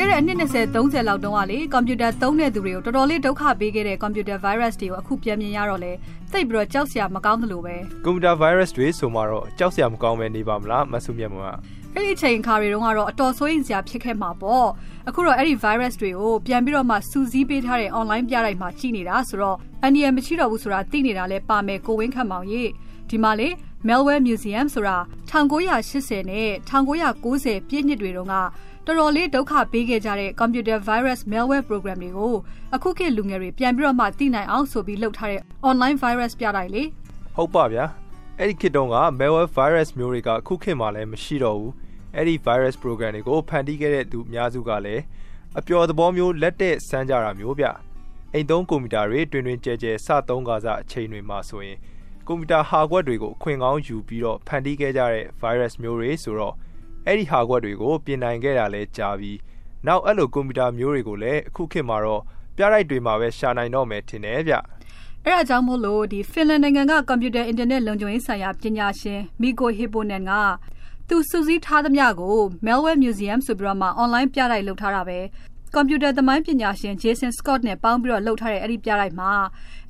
ခဲ့တဲ့အနှစ်20 30လောက်တုန်းကလေကွန်ပျူတာသုံးတဲ့သူတွေကိုတော်တော်လေးဒုက္ခပေးခဲ့တဲ့ကွန်ပျူတာ virus တွေကိုအခုပြန်မြင်ရတော့လေသိပ်ပြီးတော့ကြောက်စရာမကောင်းသလိုပဲကွန်ပျူတာ virus တွေဆိုမှတော့ကြောက်စရာမကောင်းပဲနေပါမလားမဆုမြတ်မောကအဲ့ဒီချိန်ခါတွေတုန်းကတော့အတော်ဆိုးရင်စရာဖြစ်ခဲ့မှာပေါ့အခုတော့အဲ့ဒီ virus တွေကိုပြန်ပြီးတော့မှစူးစီးပေးထားတဲ့ online ပြတိုက်မှာကြည့်နေတာဆိုတော့အန်ဒီယမရှိတော့ဘူးဆိုတာသိနေတာလဲပါမယ်ကိုဝင်းခတ်မောင်ကြီးဒီမှာလေ Melware Museum ဆိုတာ1980နဲ့1990ပြည့်နှစ်တွေတုန်းက တော်တော်လေးဒုက္ခပေးခဲ့ကြတဲ့ computer virus malware program တွေကိုအခုခေတ်လူငယ်တွေပြန်ပြီးတော့မှသိနိုင်အောင်ဆိုပြီးလုပ်ထားတဲ့ online virus ပြတိုင်းလေဟုတ်ပါဗျာအဲ့ဒီခေတ်တုန်းက malware virus မျိုးတွေကအခုခေတ်မှာလည်းမရှိတော့ဘူးအဲ့ဒီ virus program တွေကိုဖန်တီးခဲ့တဲ့သူအများစုကလည်းအပျော်သဘောမျိုးလက်တဲ့စမ်းကြတာမျိုးဗျအိမ်သုံးကွန်ပျူတာတွေတွင်တွင်ကြဲကြဲစသုံးကားစားအချိန်တွေမှာဆိုရင်ကွန်ပျူတာဟာကွက်တွေကိုအခွင့်ကောင်းယူပြီးတော့ဖန်တီးခဲ့ကြတဲ့ virus မျိုးတွေဆိုတော့ အဲ့ဒီဟာကွက်တွေကိုပြင်နိုင်ခဲ့တာလဲကြာပြီးနောက်အဲ့လိုကွန်ပျူတာမျိုးတွေကိုလည်းအခုခေတ်မှာတော့ပြရိုက်တွေမှာပဲရှာနိုင်တော့မယ်ထင်တယ်ဗျအဲ့ဒါကြောင့်မို့လို့ဒီဖင်လန်နိုင်ငံကကွန်ပျူတာအင်တာနက်လုံခြုံရေးဆိုင်ရာပညာရှင်မီကိုဟီပိုနန်ကသူစုစည်းထားသမျှကို Malware Museum ဆိုပြီးတော့မှ online ပြတိုက်လုပ်ထားတာပဲ ကွန်ပျူတာသမိုင်းပညာရှင် Jason Scott နဲ့ပေါင်းပြီးတော့လုပ်ထားတဲ့အဲ့ဒီပြတိုက်မှာ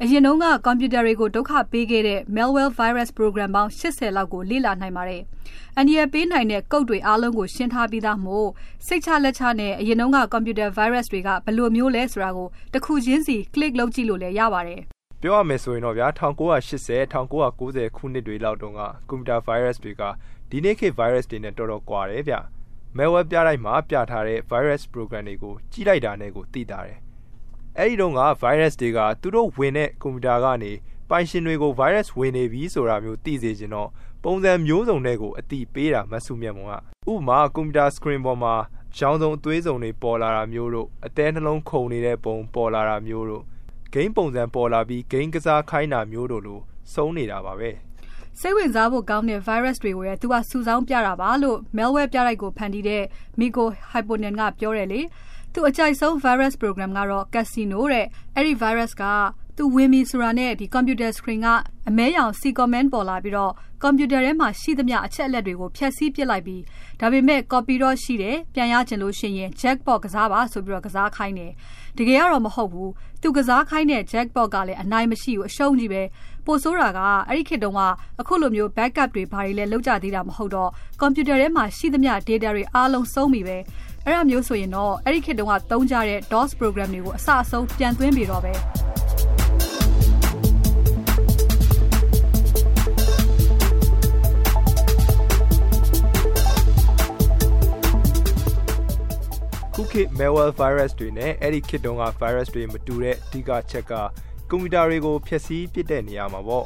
အရင်တုန်းကကွန်ပျူတာတွေကိုဒုက္ခပေးခဲ့တဲ့ malware virus program ပေါင်း80လောက်ကိုလေ့လာနိုင်ပါတယ်။အန်ဒီရပေးနိုင်တဲ့ကုတ်တွေအားလုံးကိုရှင်းထားပြီးသားမို့စိတ်ချလက်ချနဲ့အရင်တုန်းကကွန်ပျူတာ virus တွေကဘယ်လိုမျိုးလဲဆိုတာကိုတစ်ခုချင်းစီ click လုပ်ကြည့်လို့လည်းရပါတယ်။ပြောရမယ်ဆိုရင်တော့ဗျာ1980 1990ခုနှစ်တွေလောက်တုန်းကကွန်ပျူတာ virus တွေကဒီနေ့ခေတ် virus တွေနဲ့တော်တော်ကွာတယ်ဗျ။ malware ပြလိုက်မှာပြထားတဲ့ virus program တွေကိုကြီးလိုက်တာနဲ့ကိုသိတာတယ်။အဲဒီတော့က virus တွေကသူတို့ဝင်တဲ့ကွန်ပျူတာကနေပိုင်ရှင်တွေကို virus ဝင်နေပြီဆိုတာမျိုးသိစေချင်တော့ပုံစံမျိုးစုံတွေကိုအတိပေးတာမဆုမြတ်မုံကဥပမာကွန်ပျူတာ screen ပေါ်မှာရောင်စုံအသွေးစုံတွေပေါ်လာတာမျိုးတို့အသေးနှလုံးခုန်နေတဲ့ပုံပေါ်လာတာမျိုးတို့ဂိမ်းပုံစံပေါ်လာပြီးဂိမ်းကစားခိုင်းတာမျိုးတို့လိုစုံနေတာပါပဲ။ စိတ်ဝင်စားဖို့ကောင်းတဲ့ virus တွေကိုလည်းသူကစုဆောင်းပြတာပါလို့ malware ပြလိုက်ကိုဖန်တီးတဲ့ Miko Hyponen ကပြောတယ်လေသူအကြိုက်ဆုံး virus program ကတော့ casino တဲ့အဲ့ဒီ virus က သူဝင်ပြီဆိုတာနဲ့ဒီ computer screen ကအမဲရောင် C comment ပေါ်လာပြီးတော့ computer ထဲမှာရှိသမျှအချက်အလက်တွေကိုဖျက်ဆီးပစ်လိုက်ပြီးဒါပေမဲ့ copy တော့ရှိတယ်ပြန်ရချင်လို့ရှိရင် jackpot ကစားပါဆိုပြီးတော့ကစားခိုင်းတယ်တကယ်ကတော့မဟုတ်ဘူးသူကစားခိုင်းတဲ့ jackpot ကလည်းအနိုင်မရှိဘူးအရှုံးကြီးပဲပိုဆိုးတာကအဲ့ဒီခေတ်တုန်းကအခုလိုမျိုး backup တွေဘာတွေလဲလောက်ကြသေးတာမဟုတ်တော့ computer ထဲမှာရှိသမျှ data တွေအားလုံးစုံပြီပဲအဲ့ဒါမျိုးဆိုရင်တော့အဲ့ဒီခေတ်တုန်းကသုံးကြတဲ့ DOS program တွေကိုအစအဆုံးပြန်သွင်းပြီးတော့ပဲ ခုခေတ် malware virus တွေနဲ့အဲ့ဒီခေတ်တုန်းက virus တွေမတူတဲ့အဓိကချက်ကကွန်ပျူတာတွေကိုဖျက်ဆီးပစ်တဲ့နေရာမှာပေါ့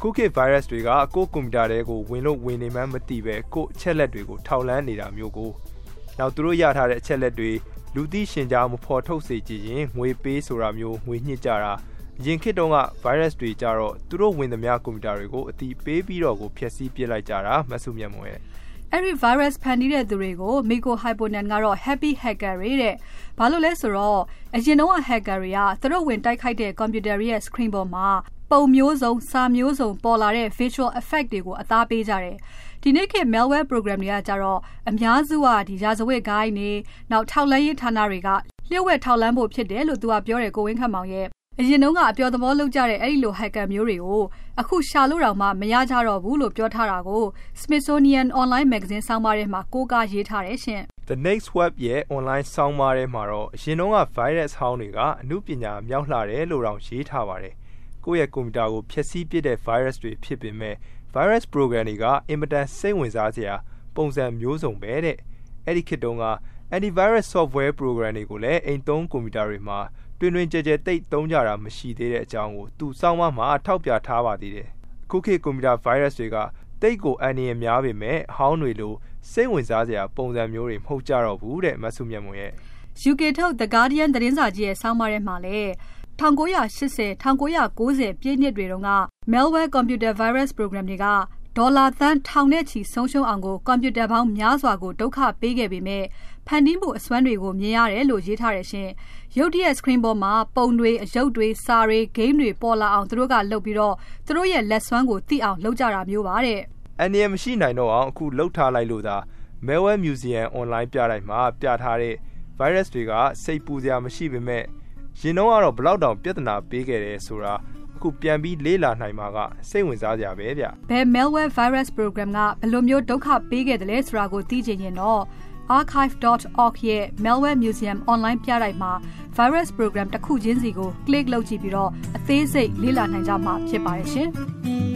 ခုခေတ် virus တွေကကိုယ့်ကွန်ပျူတာတွေကိုဝင်လို့ဝင်နေမှမသိပဲကိုယ့်အချက်လက်တွေကိုထောက်လန်းနေတာမျိုးကိုနောက်သူတို့ရထားတဲ့အချက်လက်တွေလူသိရှင်ကြားမဖော်ထုတ်စေချင်ရင်ငွေပေးဆိုတာမျိုးငွေညှစ်ကြတာရင်ခေတ်တုန်းက virus တွေကြတော့သူတို့ဝင်သမျှကွန်ပျူတာတွေကိုအတိပေးပြီးတော့ကိုဖျက်ဆီးပစ်လိုက်ကြတာမဆုမြတ်မွန်ရဲ့ အဲ့ဒီ virus ဖန်တီးတဲ့သူတွေကို Miko Hyponen ကတော့ happy hacker တွေတဲ့။ဘာလို့လဲဆိုတော့အရင်တုန်းက hacker တွေကသူတို့ဝင်တိုက်ခိုက်တဲ့ computer ရဲ့ screen ပေါ်မှာပုံမျိုးစုံစာမျိုးစုံပေါ်လာတဲ့ visual effect တွေကိုအသားပေးကြတယ်။ဒီနေ့ခေတ် malware program တွေကကြတော့အများစုကဒီရာဇဝတ်ဂိုင်းနေနောက်ထောက်လန်းရေးဌာနတွေကလျှို့ဝှက်ထောက်လန်းဖို့ဖြစ်တယ်လို့သူကပြောတယ်ကိုဝင်းခန့်မောင်ရဲ့ အရင်တုန်းကအပျော်သဘောလုပ်ကြတဲ့အဲ့ဒီလို hacker မျိုးတွေကိုအခုရှာလို့တောင်မှမရကြတော့ဘူးလို့ပြောထားတာကို Smithsonian Online Magazine ဆောင်းပါးထဲမှာကိုးကားရေးထားတယ်ရှင်။ The Next Web ရဲ့ online ဆောင်းပါးထဲမှာတော့အရင်တုန်းက virus ဟောင်းတွေကအမှုပညာမြောက်လှတယ်လို့တောင်ရေးထားပါတယ်။ကိုယ့်ရဲ့ကွန်ပျူတာကိုဖျက်ဆီးပစ်တဲ့ virus တွေဖြစ်ပေမဲ့ virus program တွေကအင်မတန်စိတ်ဝင်စားစရာပုံစံမျိုးစုံပဲတဲ့။အဲ့ဒီခေတ်တုန်းက antivirus software program တွေကိုလည်းအိမ်သုံးကွန်ပျူတာတွေမှာ တွင်တွင်ကြဲကြဲတိတ်သုံးကြတာမရှိသေးတဲ့အကြောင်းကိုသူစောင်းမမှာထောက်ပြထားပါသေးတယ်။ခုခေတ်ကွန်ပျူတာ virus တွေကတိတ်ကိုအန္တရာယ်များပေမဲ့အဟောင်းတွေလိုစိတ်ဝင်စားစရာပုံစံမျိုးတွေမဟုတ်ကြတော့ဘူးတဲ့မဆုမြတ်မွန်ရဲ့ UK ထုတ် The Guardian သတင်းစာကြီးရဲ့ဆောင်းပါးထဲမှာလည်း1980 1990ပြည့်နှစ်တွေတုန်းက malware computer virus program တွေက ဒေါ်လာသန်းထောင်နဲ့ချီဆုံးရှုံးအောင်ကိုကွန်ပျူတာပေါင်းများစွာကိုဒုက္ခပေးခဲ့ပေမဲ့ဖန်တီးမှုအစွမ်းတွေကိုမြင်ရတယ်လို့ရေးထားတယ်ရှင်။ရုပ်တရက် screen ပေါ်မှာပုံတွေအယုတ်တွေစာတွေ game တွေပေါ်လာအောင်သူတို့ကလုပ်ပြီးတော့သူတို့ရဲ့လက်စွမ်းကိုသိအောင်လုပ်ကြတာမျိုးပါတဲ့။အန်ဒီယမရှိနိုင်တော့အောင်အခုလှုပ်ထားလိုက်လို့သာ Malware Museum online ပြလိုက်မှာပြထားတဲ့ virus တွေကစိတ်ပူစရာမရှိပေမဲ့ရင်တော့ကတော့ဘလောက်တောင်ပြဿနာပေးခဲ့တယ်ဆိုတာအ ခုပြန်ပြီးလေးလာနိုင်မှာကစိတ်ဝင်စားကြပဲဗျဘယ် malware virus program ကဘယ်လိုမျိုးဒုက္ခပေးခဲ့တယ်လဲဆိုတာကိုသိချင်ရင်တော့ archive.org ရဲ့ malware museum online ပြတိုက်မှာ virus program တစ်ခုချင်းစီကို click လုပ်ကြည့်ပြီးတော့အသေးစိတ်လေ့လာနိုင်ကြမှာဖြစ်ပါတယ်ရှင်။